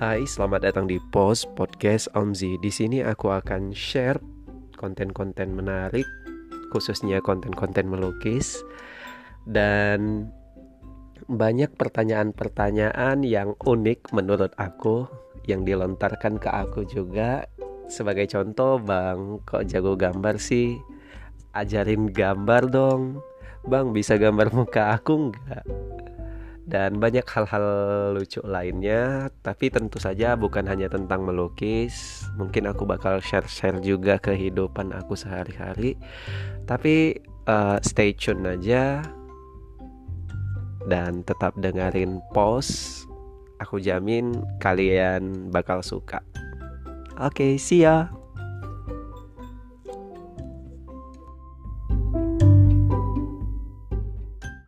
Hai, selamat datang di Post Podcast Omzi. Di sini aku akan share konten-konten menarik, khususnya konten-konten melukis dan banyak pertanyaan-pertanyaan yang unik menurut aku yang dilontarkan ke aku juga. Sebagai contoh, Bang, kok jago gambar sih? Ajarin gambar dong. Bang, bisa gambar muka aku nggak? Dan banyak hal-hal lucu lainnya tapi tentu saja bukan hanya tentang melukis. Mungkin aku bakal share-share juga kehidupan aku sehari-hari. Tapi uh, stay tune aja dan tetap dengerin post. Aku jamin kalian bakal suka. Oke okay, see ya